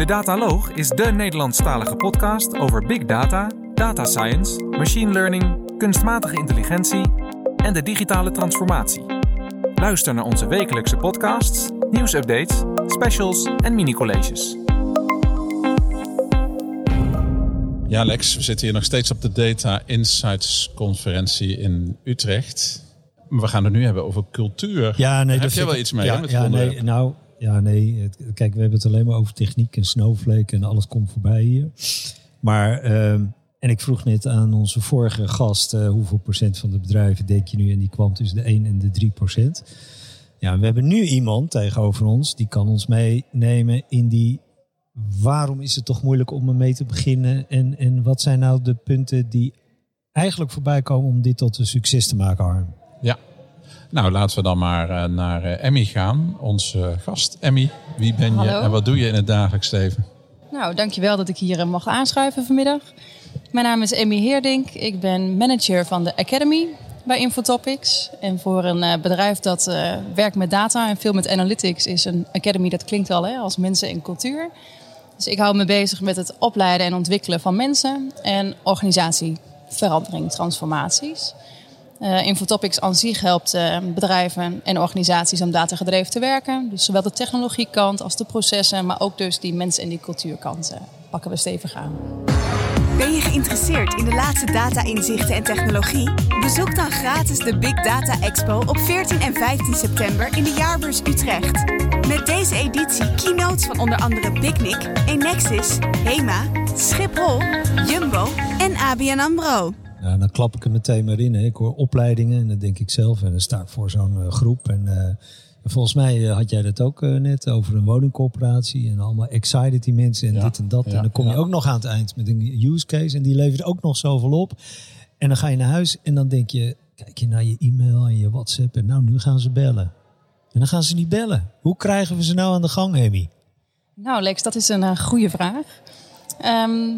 De Dataloog is de Nederlandstalige podcast over big data, data science, machine learning, kunstmatige intelligentie en de digitale transformatie. Luister naar onze wekelijkse podcasts, nieuwsupdates, specials en mini-colleges. Ja, Lex, we zitten hier nog steeds op de Data Insights conferentie in Utrecht. Maar we gaan het nu hebben over cultuur. Ja, nee, Heb jij wel iets mee Ja, hè, met ja, het nee, nou, ja, nee. Kijk, we hebben het alleen maar over techniek en snowflake en alles komt voorbij hier. Maar, ehm, en ik vroeg net aan onze vorige gast, eh, hoeveel procent van de bedrijven denk je nu? En die kwam tussen de 1 en de 3 procent. Ja, we hebben nu iemand tegenover ons, die kan ons meenemen in die... Waarom is het toch moeilijk om ermee te beginnen? En, en wat zijn nou de punten die eigenlijk voorbij komen om dit tot een succes te maken? Ja. Nou, laten we dan maar eh, naar eh, Emmy gaan, onze gast. Emmy, wie ben je en wat doe je in het dagelijks leven? Nou, dankjewel dat ik hier eh, mag aanschuiven vanmiddag. Mijn naam is Emmy Heerdink. Ik ben manager van de Academy bij Infotopics. En voor een eh, bedrijf dat eh, werkt met data en veel met analytics is een Academy, dat klinkt al hè, als mensen en cultuur. Dus ik hou me bezig met het opleiden en ontwikkelen van mensen en organisatieverandering, transformaties. Eh Infotopics aan zich helpt eh, bedrijven en organisaties om datagedreven te werken. Dus zowel de technologiekant als de processen, maar ook dus die mens- en die cultuurkant eh, pakken we stevig aan. Ben je geïnteresseerd in de laatste data-inzichten en technologie? Bezoek dan gratis de Big Data Expo op 14 en 15 september in de Jaarbeurs Utrecht. Met deze editie keynotes van onder andere Picnic, Enexis, Hema, Schiphol, Jumbo en ABN AMRO. Nou, dan klap ik er meteen maar in. Hè. Ik hoor opleidingen en dan denk ik zelf. En dan sta ik voor zo'n eh, groep. En eh, volgens mij eh, had jij dat ook net over een woningcorporatie. En allemaal excited die mensen en Ja, dit en dat. ja, en dan kom je ja. ook nog aan het eind met een use case. En die levert ook nog zoveel op. En dan ga je naar huis en dan denk je... Kijk je naar je e-mail en je WhatsApp. En nou, nu gaan ze bellen. En dan gaan ze niet bellen. Hoe krijgen we ze nou aan de gang, Amy? Nou Lex, dat is een goede vraag. Ehm,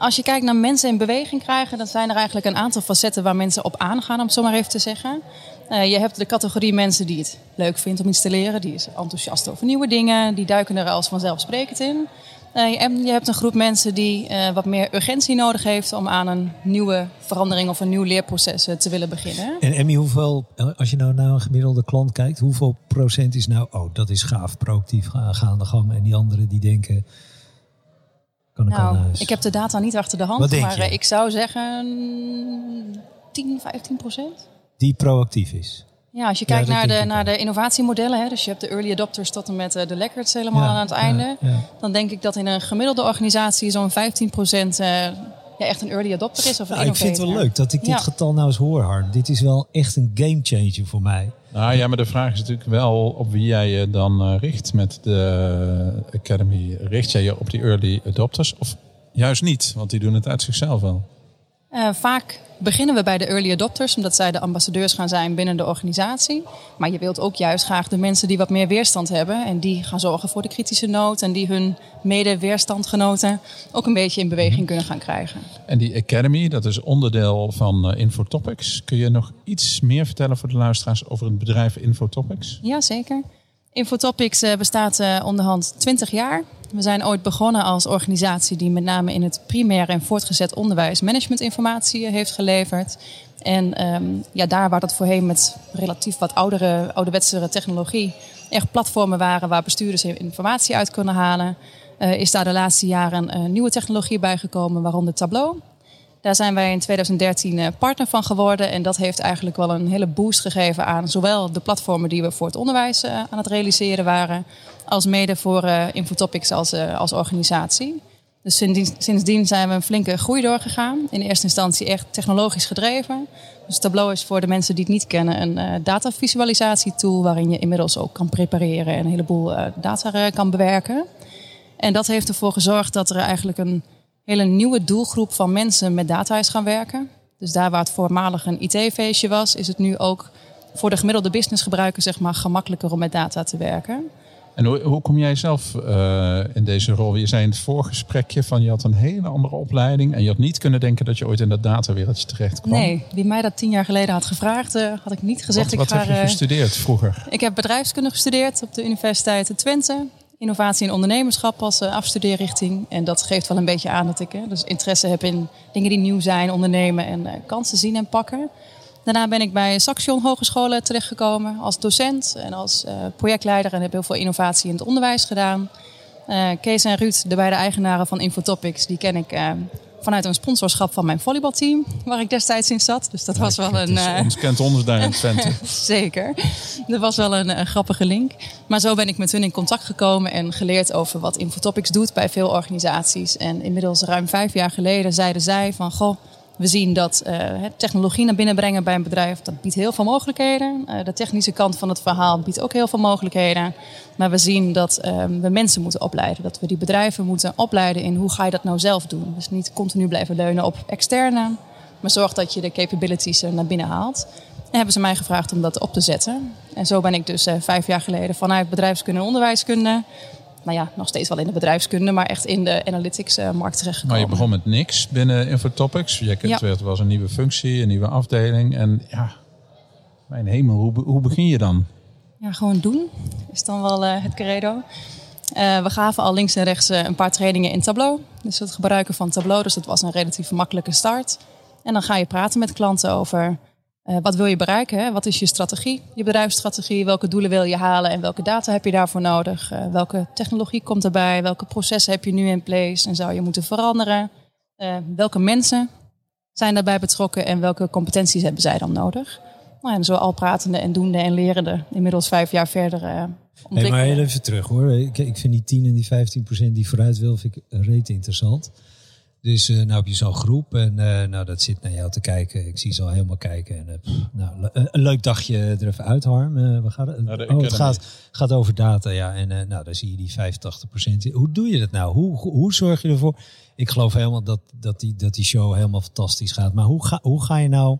als je kijkt naar mensen in beweging krijgen, dan zijn er eigenlijk een aantal facetten waar mensen op aangaan, om het zo maar even te zeggen. Eh, je hebt de categorie mensen die het leuk vindt om iets te leren, die is enthousiast over nieuwe dingen, die duiken er als vanzelfsprekend in. Eh, en je hebt een groep mensen die eh, wat meer urgentie nodig heeft om aan een nieuwe verandering of een nieuw leerproces te willen beginnen. En Emmy, hoeveel, als je nou naar een gemiddelde klant kijkt, hoeveel procent is nou, oh, dat is gaaf, proactief, ga, ga aan de gang. En die anderen die denken, Nou, huis. ik heb de data niet achter de hand, maar je? eh, ik zou zeggen mm, 10, 15 procent. Die proactief is. Ja, als je kijkt naar, de, naar de innovatiemodellen, hè, dus je hebt de early adopters tot en met eh, de Laggards helemaal Ja, aan het einde. ja. Dan denk ik dat in een gemiddelde organisatie zo'n 15% eh ja, echt een early adopter is. Of een Nou, ik vind het wel leuk dat ik dit Ja. getal nou eens hoor, Harm. Dit is wel echt een game changer voor mij. Nou ja, maar de vraag is natuurlijk wel op wie jij je dan eh, richt met de Academy. Richt jij je op die early adopters of juist niet? Want die doen het uit zichzelf wel. Eh, vaak beginnen we bij de early adopters, omdat zij de ambassadeurs gaan zijn binnen de organisatie. Maar je wilt ook juist graag de mensen die wat meer weerstand hebben. En die gaan zorgen voor de kritische noot. En die hun mede-weerstandgenoten ook een beetje in beweging kunnen gaan krijgen. En die Academy, dat is onderdeel van eh, Infotopics. Kun je nog iets meer vertellen voor de luisteraars over het bedrijf Infotopics? Ja, zeker. Infotopics eh, bestaat eh, onderhand 20 jaar. We zijn ooit begonnen als organisatie die met name in het primair en voortgezet onderwijs managementinformatie eh, heeft geleverd. En ehm, ja, daar waar dat voorheen met relatief wat oudere, ouderwetsere technologie echt platformen waren waar bestuurders informatie uit kunnen halen, is daar de laatste jaren een nieuwe technologie bijgekomen, waaronder Tableau. Daar zijn wij in 2013 eh, partner van geworden. En dat heeft eigenlijk wel een hele boost gegeven aan zowel de platformen die we voor het onderwijs eh, aan het realiseren waren, als mede voor eh, Infotopics als, als organisatie. Dus sindsdien, zijn we een flinke groei doorgegaan. In eerste instantie echt technologisch gedreven. Dus Tableau is voor de mensen die het niet kennen een datavisualisatietool waarin je inmiddels ook kan prepareren en een heleboel data kan bewerken. En dat heeft ervoor gezorgd dat er eigenlijk een hele nieuwe doelgroep van mensen met data is gaan werken. Dus daar waar het voormalig een IT-feestje was, is het nu ook voor de gemiddelde businessgebruiker zeg maar, gemakkelijker om met data te werken. En hoe, hoe kom jij zelf eh, in deze rol? Je zei in het voorgesprekje van je had een hele andere opleiding. En je had niet kunnen denken dat je ooit in dat datawereldje terecht kwam. Nee, wie mij dat tien jaar geleden had gevraagd, eh, had ik niet gezegd. Wat, wat ik, ga, heb je eh, gestudeerd vroeger? ik heb bedrijfskunde gestudeerd op de Universiteit Twente. Innovatie en ondernemerschap als uh, afstudeerrichting. En dat geeft wel een beetje aan dat ik dus interesse heb in dingen die nieuw zijn, ondernemen en uh, kansen zien en pakken. Daarna ben ik bij Saxion Hogescholen terechtgekomen als docent en als uh, projectleider en heb heel veel innovatie in het onderwijs gedaan. Kees en Ruud, de beide eigenaren van Infotopics, die ken ik vanuit een sponsorschap van mijn volleybalteam, waar ik destijds in zat. Dus dat was wel een. Uh, ons kent ons daar in Twente. Zeker. Dat was wel een, een, grappige link. Maar zo ben ik met hun in contact gekomen en geleerd over wat Infotopics doet bij veel organisaties. En inmiddels ruim vijf jaar geleden zeiden zij van goh we zien dat uh, technologie naar binnen brengen bij een bedrijf, dat biedt heel veel mogelijkheden. Uh, de technische kant van het verhaal biedt ook heel veel mogelijkheden. Maar we zien dat uh, we mensen moeten opleiden. Dat we die bedrijven moeten opleiden in hoe ga je dat nou zelf doen. Dus niet continu blijven leunen op externe, maar zorg dat je de capabilities naar binnen haalt. En hebben ze mij gevraagd om dat op te zetten. En zo ben ik dus vijf jaar geleden vanuit bedrijfskunde en onderwijskunde nou ja, nog steeds wel in de bedrijfskunde, maar echt in de analytics-markt terechtgekomen. Maar je begon met niks binnen Infotopics. Je kreeg ja. was een nieuwe functie, een nieuwe afdeling. En ja, mijn hemel, hoe, hoe begin je dan? Ja, gewoon doen is dan wel uh, het credo. Uh, we gaven al links en rechts uh, een paar trainingen in Tableau. Dus het gebruiken van Tableau, dus dat was een relatief makkelijke start. En dan ga je praten met klanten over uh, wat wil je bereiken? Hè? Wat is je strategie, je bedrijfsstrategie? Welke doelen wil je halen en welke data heb je daarvoor nodig? Uh, welke technologie komt erbij? Welke processen heb je nu in place en zou je moeten veranderen? Uh, welke mensen zijn daarbij betrokken en welke competenties hebben zij dan nodig? Nou, en zo al pratende en doende en lerende, inmiddels vijf jaar verder. Uh, hey, maar even terug hoor. Ik, ik vind die 10 en die 15 procent die vooruit wil, vind ik reet interessant. Dus uh, nou heb je zo'n groep en uh, nou, dat zit naar jou te kijken. Ik zie ze al helemaal kijken. En, uh, pff, nou, een leuk dagje er even uit, Harm. we gaan, nou, oh, het gaat, gaat over data, ja. En nou, dan zie je die 85%. Hoe doe je dat nou? Hoe, hoe, hoe zorg je ervoor? Ik geloof helemaal dat, dat, die, dat die show helemaal fantastisch gaat. Maar hoe ga, hoe ga je nou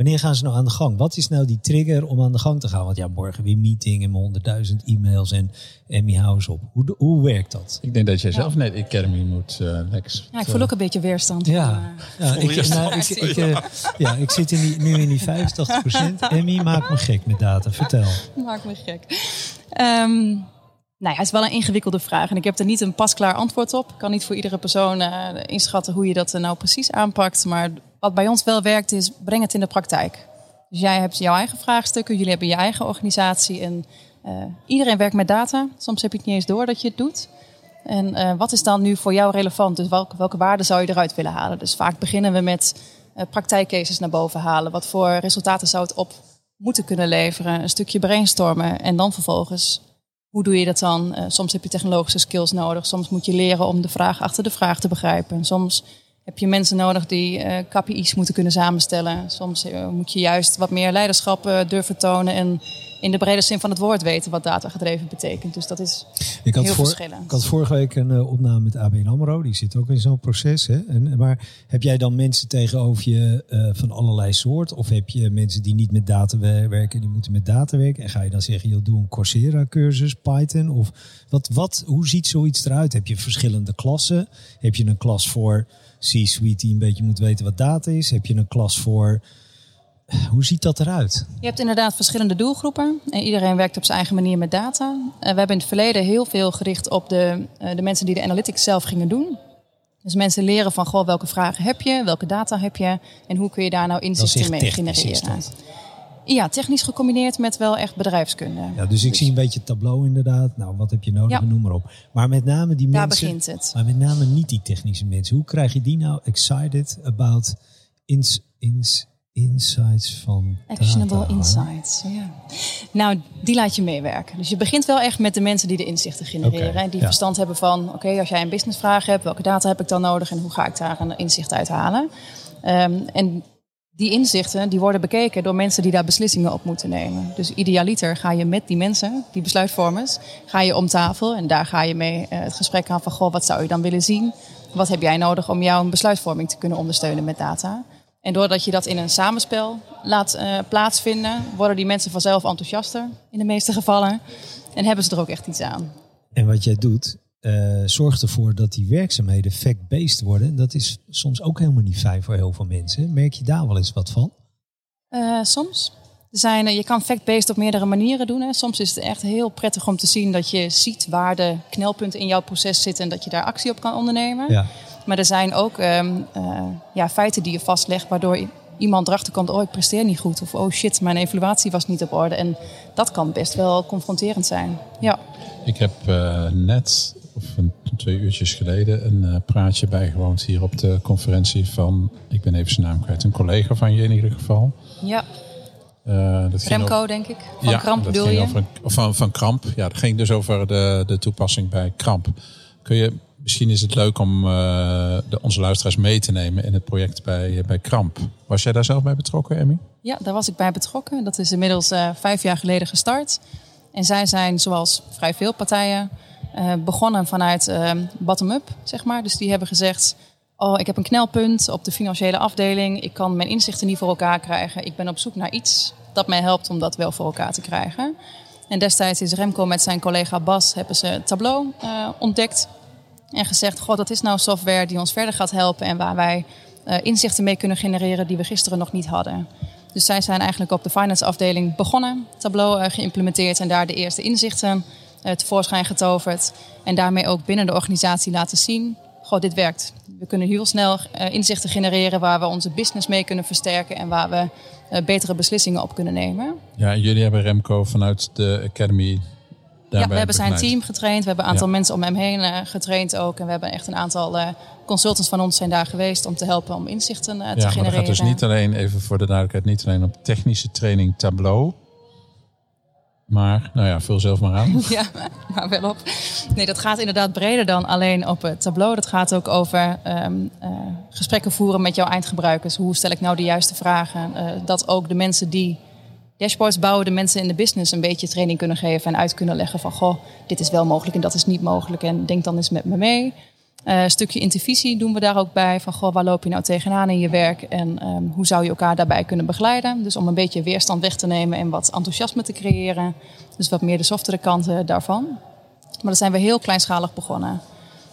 Wanneer gaan ze nou aan de gang? Wat is nou die trigger om aan de gang te gaan? Want ja, morgen weer meeting en honderdduizend e-mails en Emmy House op. Hoe, hoe werkt dat? Ik denk dat jij zelf net Academy moet, uh, Lex. Ja, ik voel ook een beetje weerstand. Ja, ja, ik, nou, ik, ik, uh, ja ik zit in die, nu in die 85% Emmy maakt me gek met data. Vertel. Maakt me gek. Um, nou ja, het is wel een ingewikkelde vraag en ik heb er niet een pasklaar antwoord op. Ik kan niet voor iedere persoon uh, inschatten hoe je dat nou precies aanpakt. Maar wat bij ons wel werkt is, breng het in de praktijk. Dus jij hebt jouw eigen vraagstukken, jullie hebben je eigen organisatie en uh, iedereen werkt met data. Soms heb je het niet eens door dat je het doet. En uh, wat is dan nu voor jou relevant? Dus welke, welke waarden zou je eruit willen halen? Dus vaak beginnen we met uh, praktijkcases naar boven halen. Wat voor resultaten zou het op moeten kunnen leveren? Een stukje brainstormen en dan vervolgens hoe doe je dat dan? Soms heb je technologische skills nodig. Soms moet je leren om de vraag achter de vraag te begrijpen. Soms heb je mensen nodig die uh, eh, KPI's moeten kunnen samenstellen. Soms uh, moet je juist wat meer leiderschap durven tonen en in de brede zin van het woord weten wat data gedreven betekent. Dus dat is ik had heel voor, verschillend. Ik had vorige week een uh, opname met ABN AMRO. Die zit ook in zo'n proces. Hè? En, maar heb jij dan mensen tegenover je uh, van allerlei soort? Of heb je mensen die niet met data werken, die moeten met data werken? En ga je dan zeggen, joh, doe een Coursera-cursus, Python? Of wat, wat, hoe ziet zoiets eruit? Heb je verschillende klassen? Heb je een klas voor C-suite die een beetje moet weten wat data is? Heb je een klas voor hoe ziet dat eruit? Je hebt inderdaad verschillende doelgroepen. En iedereen werkt op zijn eigen manier met data. we hebben in het verleden heel veel gericht op de, eh, de mensen die de analytics zelf gingen doen. Dus mensen leren van, goh, welke vragen heb je? Welke data heb je? En hoe kun je daar nou inzichten mee genereren? Ja, technisch gecombineerd met wel echt bedrijfskunde. Ja, dus ik zie een beetje tableau inderdaad. Nou, wat heb je nodig? Ja. Noem maar op. Maar met name die daar mensen... Daar begint het. Maar met name niet die technische mensen. Hoe krijg je die nou excited about ins, ins, insights van Actionable data, insights, ja. Nou, die laat je meewerken. Dus je begint wel echt met de mensen die de inzichten genereren. Okay, die ja. verstand hebben van, oké, als jij een businessvraag hebt, welke data heb ik dan nodig en hoe ga ik daar een inzicht uit halen? Um, en die inzichten die worden bekeken door mensen die daar beslissingen op moeten nemen. Dus idealiter ga je met die mensen, die besluitvormers, ga je om tafel en daar ga je mee uh, het gesprek aan van, goh, wat zou je dan willen zien? Wat heb jij nodig om jouw besluitvorming te kunnen ondersteunen met data? En doordat je dat in een samenspel laat uh, plaatsvinden, worden die mensen vanzelf enthousiaster in de meeste gevallen. En hebben ze er ook echt iets aan. En wat jij doet, uh, zorgt ervoor dat die werkzaamheden fact-based worden. Dat is soms ook helemaal niet fijn voor heel veel mensen. Merk je daar wel eens wat van? Uh, soms. Er zijn, eh, je kan fact-based op meerdere manieren doen. Hè. Soms is het echt heel prettig om te zien dat je ziet waar de knelpunten in jouw proces zitten en dat je daar actie op kan ondernemen. Ja. Maar er zijn ook ehm, eh, ja, feiten die je vastlegt waardoor iemand erachter komt, oh ik presteer niet goed. Of oh shit, mijn evaluatie was niet op orde. En dat kan best wel confronterend zijn. Ja. Ik heb eh, net, of een, twee uurtjes geleden, een eh, praatje bijgewoond hier op de conferentie van, ik ben even zijn naam kwijt, een collega van je in ieder geval. ja. Dat ging Remco, over- denk ik. Van ja, Kramp bedoel je? Een- of van, van Kramp. Ja, dat ging dus over de, de toepassing bij Kramp. Kun je, misschien is het leuk om eh, de, onze luisteraars mee te nemen in het project bij, bij Kramp. Was jij daar zelf bij betrokken, Emmy? Ja, daar was ik bij betrokken. Dat is inmiddels eh, vijf jaar geleden gestart. En zij zijn, zoals vrij veel partijen, eh, begonnen vanuit eh, bottom-up, zeg maar. Dus die hebben gezegd, oh, ik heb een knelpunt op de financiële afdeling. Ik kan mijn inzichten niet voor elkaar krijgen. Ik ben op zoek naar iets dat mij helpt om dat wel voor elkaar te krijgen. En destijds is Remco met zijn collega Bas, hebben ze Tableau eh, ontdekt. En gezegd, goh, dat is nou software die ons verder gaat helpen en waar wij eh, inzichten mee kunnen genereren die we gisteren nog niet hadden. Dus zij zijn eigenlijk op de finance afdeling begonnen, Tableau eh, geïmplementeerd en daar de eerste inzichten eh, tevoorschijn getoverd. En daarmee ook binnen de organisatie laten zien, goh, dit werkt. We kunnen heel snel inzichten genereren waar we onze business mee kunnen versterken en waar we betere beslissingen op kunnen nemen. Ja, en jullie hebben Remco vanuit de Academy Ja, we hebben zijn team getraind. We hebben een aantal Ja. mensen om hem heen eh, getraind ook. En we hebben echt een aantal eh, consultants van ons zijn daar geweest om te helpen om inzichten eh, te Ja, genereren. gaat dus niet alleen, even voor de duidelijkheid, niet alleen op technische training Tableau. Maar, nou ja, vul zelf maar aan. Ja, maar wel op. Nee, dat gaat inderdaad breder dan alleen op het tableau. Dat gaat ook over ehm, eh, gesprekken voeren met jouw eindgebruikers. Hoe stel ik nou de juiste vragen? Dat ook de mensen die dashboards bouwen, de mensen in de business een beetje training kunnen geven en uit kunnen leggen van goh, dit is wel mogelijk en dat is niet mogelijk. En denk dan eens met me mee. Eh, een stukje intervisie doen we daar ook bij. Van goh, waar loop je nou tegenaan in je werk? En ehm, hoe zou je elkaar daarbij kunnen begeleiden? Dus om een beetje weerstand weg te nemen en wat enthousiasme te creëren. Dus wat meer de softere kanten daarvan. Maar dan zijn we heel kleinschalig begonnen.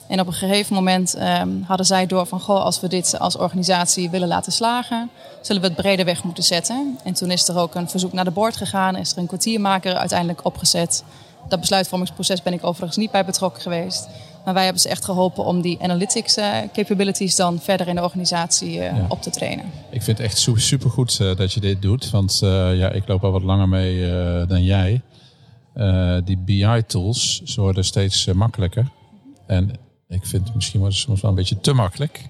En op een gegeven moment ehm, hadden zij door van... Goh, als we dit als organisatie willen laten slagen... zullen we het breder weg moeten zetten. En toen is er ook een verzoek naar de board gegaan. Is er een kwartiermaker uiteindelijk opgezet. Dat besluitvormingsproces ben ik overigens niet bij betrokken geweest. Maar wij hebben ze echt geholpen om die analytics eh, capabilities... dan verder in de organisatie eh, Ja. op te trainen. Ik vind het echt su- supergoed eh, dat je dit doet. Want ja, ik loop al wat langer mee dan jij. Die BI-tools, worden steeds makkelijker. En ik vind misschien wordt het soms wel een beetje te makkelijk.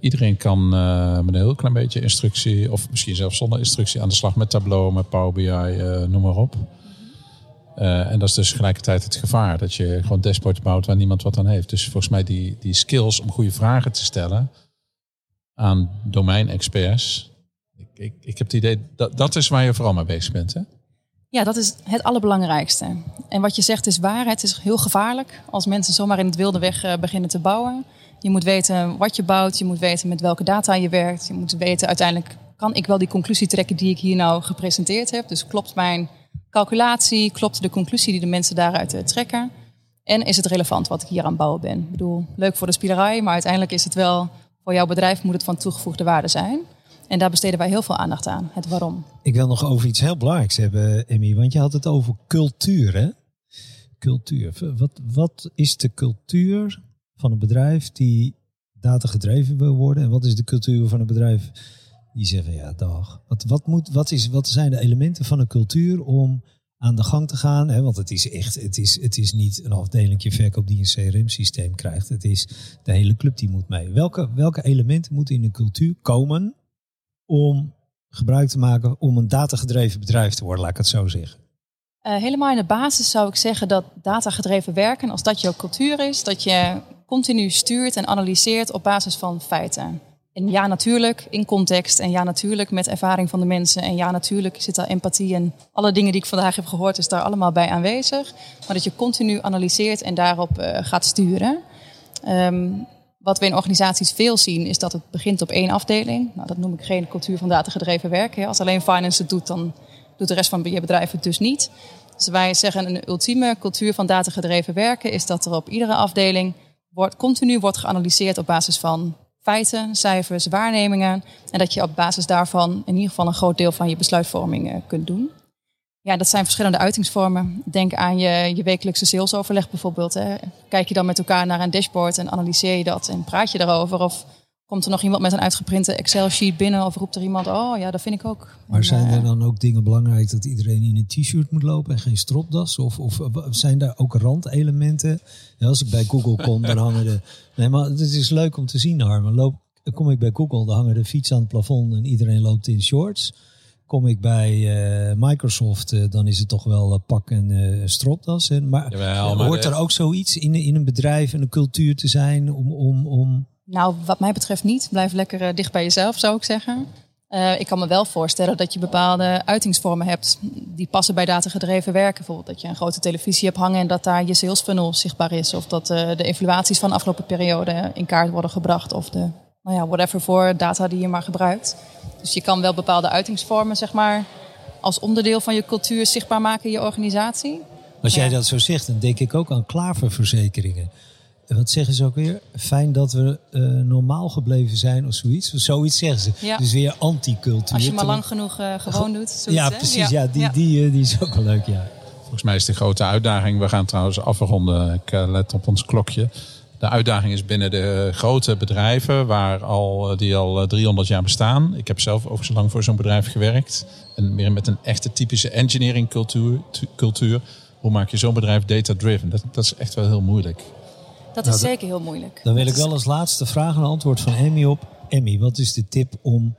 Iedereen kan eh, met een heel klein beetje instructie, of misschien zelfs zonder instructie, aan de slag met Tableau, met Power BI, eh, noem maar op. Eh, en dat is dus tegelijkertijd het gevaar dat je gewoon dashboards bouwt waar niemand wat aan heeft. Dus volgens mij die, die skills om goede vragen te stellen aan domeinexperts. Ik, ik, ik heb het idee dat dat is waar je vooral mee bezig bent. Hè? Ja, dat is het allerbelangrijkste. En wat je zegt is waar. Het is heel gevaarlijk als mensen zomaar in het wilde weg eh, beginnen te bouwen. Je moet weten wat je bouwt. Je moet weten met welke data je werkt. Je moet weten uiteindelijk, kan ik wel die conclusie trekken die ik hier nou gepresenteerd heb? Dus klopt mijn calculatie? Klopt de conclusie die de mensen daaruit eh, trekken? En is het relevant wat ik hier aan bouwen ben? Ik bedoel, leuk voor de spielerij, maar uiteindelijk is het wel... voor jouw bedrijf moet het van toegevoegde waarde zijn. En daar besteden wij heel veel aandacht aan. Het waarom. Ik wil nog over iets heel belangrijks hebben, Emmy. Want je had het over cultuur, hè? Cultuur. Wat, wat is de cultuur van een bedrijf die datagedreven wil worden? En wat is de cultuur van een bedrijf die zegt, van, ja, dag. Wat, wat, moet, wat, is, wat zijn de elementen van een cultuur om aan de gang te gaan? Hè? Want het is echt, het is, het is niet een afdelingje verkoop die een CRM-systeem krijgt. Het is de hele club die moet mee. Welke, welke elementen moeten in de cultuur komen om gebruik te maken om een datagedreven bedrijf te worden, laat ik het zo zeggen. Uh, helemaal in de basis zou ik zeggen dat datagedreven werken, als dat jouw cultuur is, dat je continu stuurt en analyseert op basis van feiten. En ja, natuurlijk in context en ja, natuurlijk met ervaring van de mensen. En ja, natuurlijk zit daar empathie en alle dingen die ik vandaag heb gehoord, is daar allemaal bij aanwezig. Maar dat je continu analyseert en daarop uh, gaat sturen. Um, wat we in organisaties veel zien, is dat het begint op één afdeling. Nou, dat noem ik geen cultuur van datagedreven werken. Als alleen finance het doet, dan doet de rest van je bedrijf het dus niet. Dus wij zeggen een ultieme cultuur van datagedreven werken is dat er op iedere afdeling wordt, continu wordt geanalyseerd op basis van feiten, cijfers, waarnemingen. En dat je op basis daarvan in ieder geval een groot deel van je besluitvorming eh, kunt doen. Ja, dat zijn verschillende uitingsvormen. Denk aan je, je wekelijkse salesoverleg bijvoorbeeld. Hè. Kijk je dan met elkaar naar een dashboard en analyseer je dat en praat je daarover? Of komt er nog iemand met een uitgeprinte Excel-sheet binnen of roept er iemand, oh ja, dat vind ik ook. Maar En, zijn eh, er dan ook dingen belangrijk dat iedereen in een t-shirt moet lopen en geen stropdas? Of, of zijn daar ook randelementen? Ja, als ik bij Google kom, dan hangen de... Nee, maar het is leuk om te zien, Harmen. Loop, kom ik bij Google, dan hangen de fietsen aan het plafond en iedereen loopt in shorts. Kom ik bij eh, Microsoft, eh, dan is het toch wel eh, pak en eh, stropdas. Maar, Jawel, maar hoort er ook zoiets in, in een bedrijf en een cultuur te zijn om... om, om Nou, wat mij betreft niet. Blijf lekker dicht bij jezelf, zou ik zeggen. Eh, ik kan me wel voorstellen dat je bepaalde uitingsvormen hebt die passen bij datagedreven werken. Bijvoorbeeld dat je een grote televisie hebt hangen en dat daar je sales funnel zichtbaar is. Of dat eh, de evaluaties van de afgelopen periode in kaart worden gebracht. Of de, nou ja, whatever voor data die je maar gebruikt. Dus je kan wel bepaalde uitingsvormen, zeg maar, als onderdeel van je cultuur zichtbaar maken in je organisatie. Als jij Ja. dat zo zegt, dan denk ik ook aan klaververzekeringen. En Wat zeggen ze ook weer? Fijn dat we eh, normaal gebleven zijn of zoiets. Zoiets zeggen ze. Ja. Dus weer anticultuur. Als je maar lang genoeg eh, gewoon doet. zoiets, Ja, hè? precies. Ja, die, Die, eh, die is ook wel leuk. Ja. Volgens mij is de grote uitdaging. We gaan trouwens afronden. Ik let op ons klokje. De uitdaging is binnen de grote bedrijven waar al, eh, die al eh, 300 jaar bestaan. Ik heb zelf ook zo lang voor zo'n bedrijf gewerkt. En meer met een echte typische engineering cultuur. tu- cultuur. Hoe maak je zo'n bedrijf data-driven? Dat, dat is echt wel heel moeilijk. Dat Nou, is zeker heel moeilijk. Dan wil Dat ik wel als laatste vraag een antwoord van Emmy op. Emmy, wat is de tip om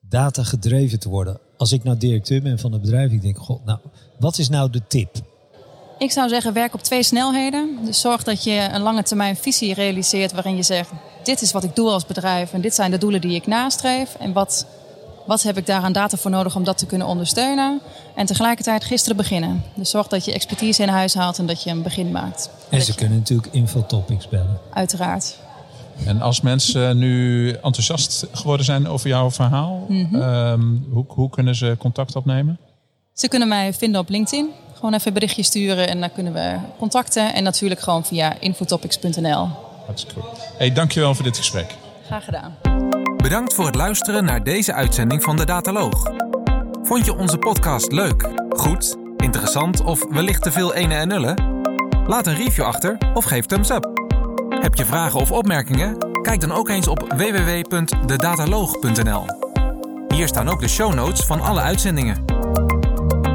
data gedreven te worden? Als ik nou directeur ben van een bedrijf, ik denk, god, nou, wat is nou de tip? Ik zou zeggen, werk op twee snelheden. Dus zorg dat je een lange termijn visie realiseert waarin je zegt... dit is wat ik doe als bedrijf en dit zijn de doelen die ik nastreef. En wat, wat heb ik daar aan data voor nodig om dat te kunnen ondersteunen? En tegelijkertijd gisteren beginnen. Dus zorg dat je expertise in huis haalt en dat je een begin maakt. En ze je- kunnen natuurlijk infotopics bellen. Uiteraard. En als mensen nu enthousiast geworden zijn over jouw verhaal, Mhm. ehm, hoe, hoe kunnen ze contact opnemen? Ze kunnen mij vinden op LinkedIn. Gewoon even een berichtje sturen en dan kunnen we contacten. En natuurlijk gewoon via infotopics.nl. Hartstikke goed. Hey, dankjewel voor dit gesprek. Graag gedaan. Bedankt voor het luisteren naar deze uitzending van de Dataloog. Vond je onze podcast leuk, goed, interessant of wellicht te veel ene en nullen? Laat een review achter of geef thumbs up. Heb je vragen of opmerkingen? Kijk dan ook eens op www.dedataloog.nl. Hier staan ook de show notes van alle uitzendingen.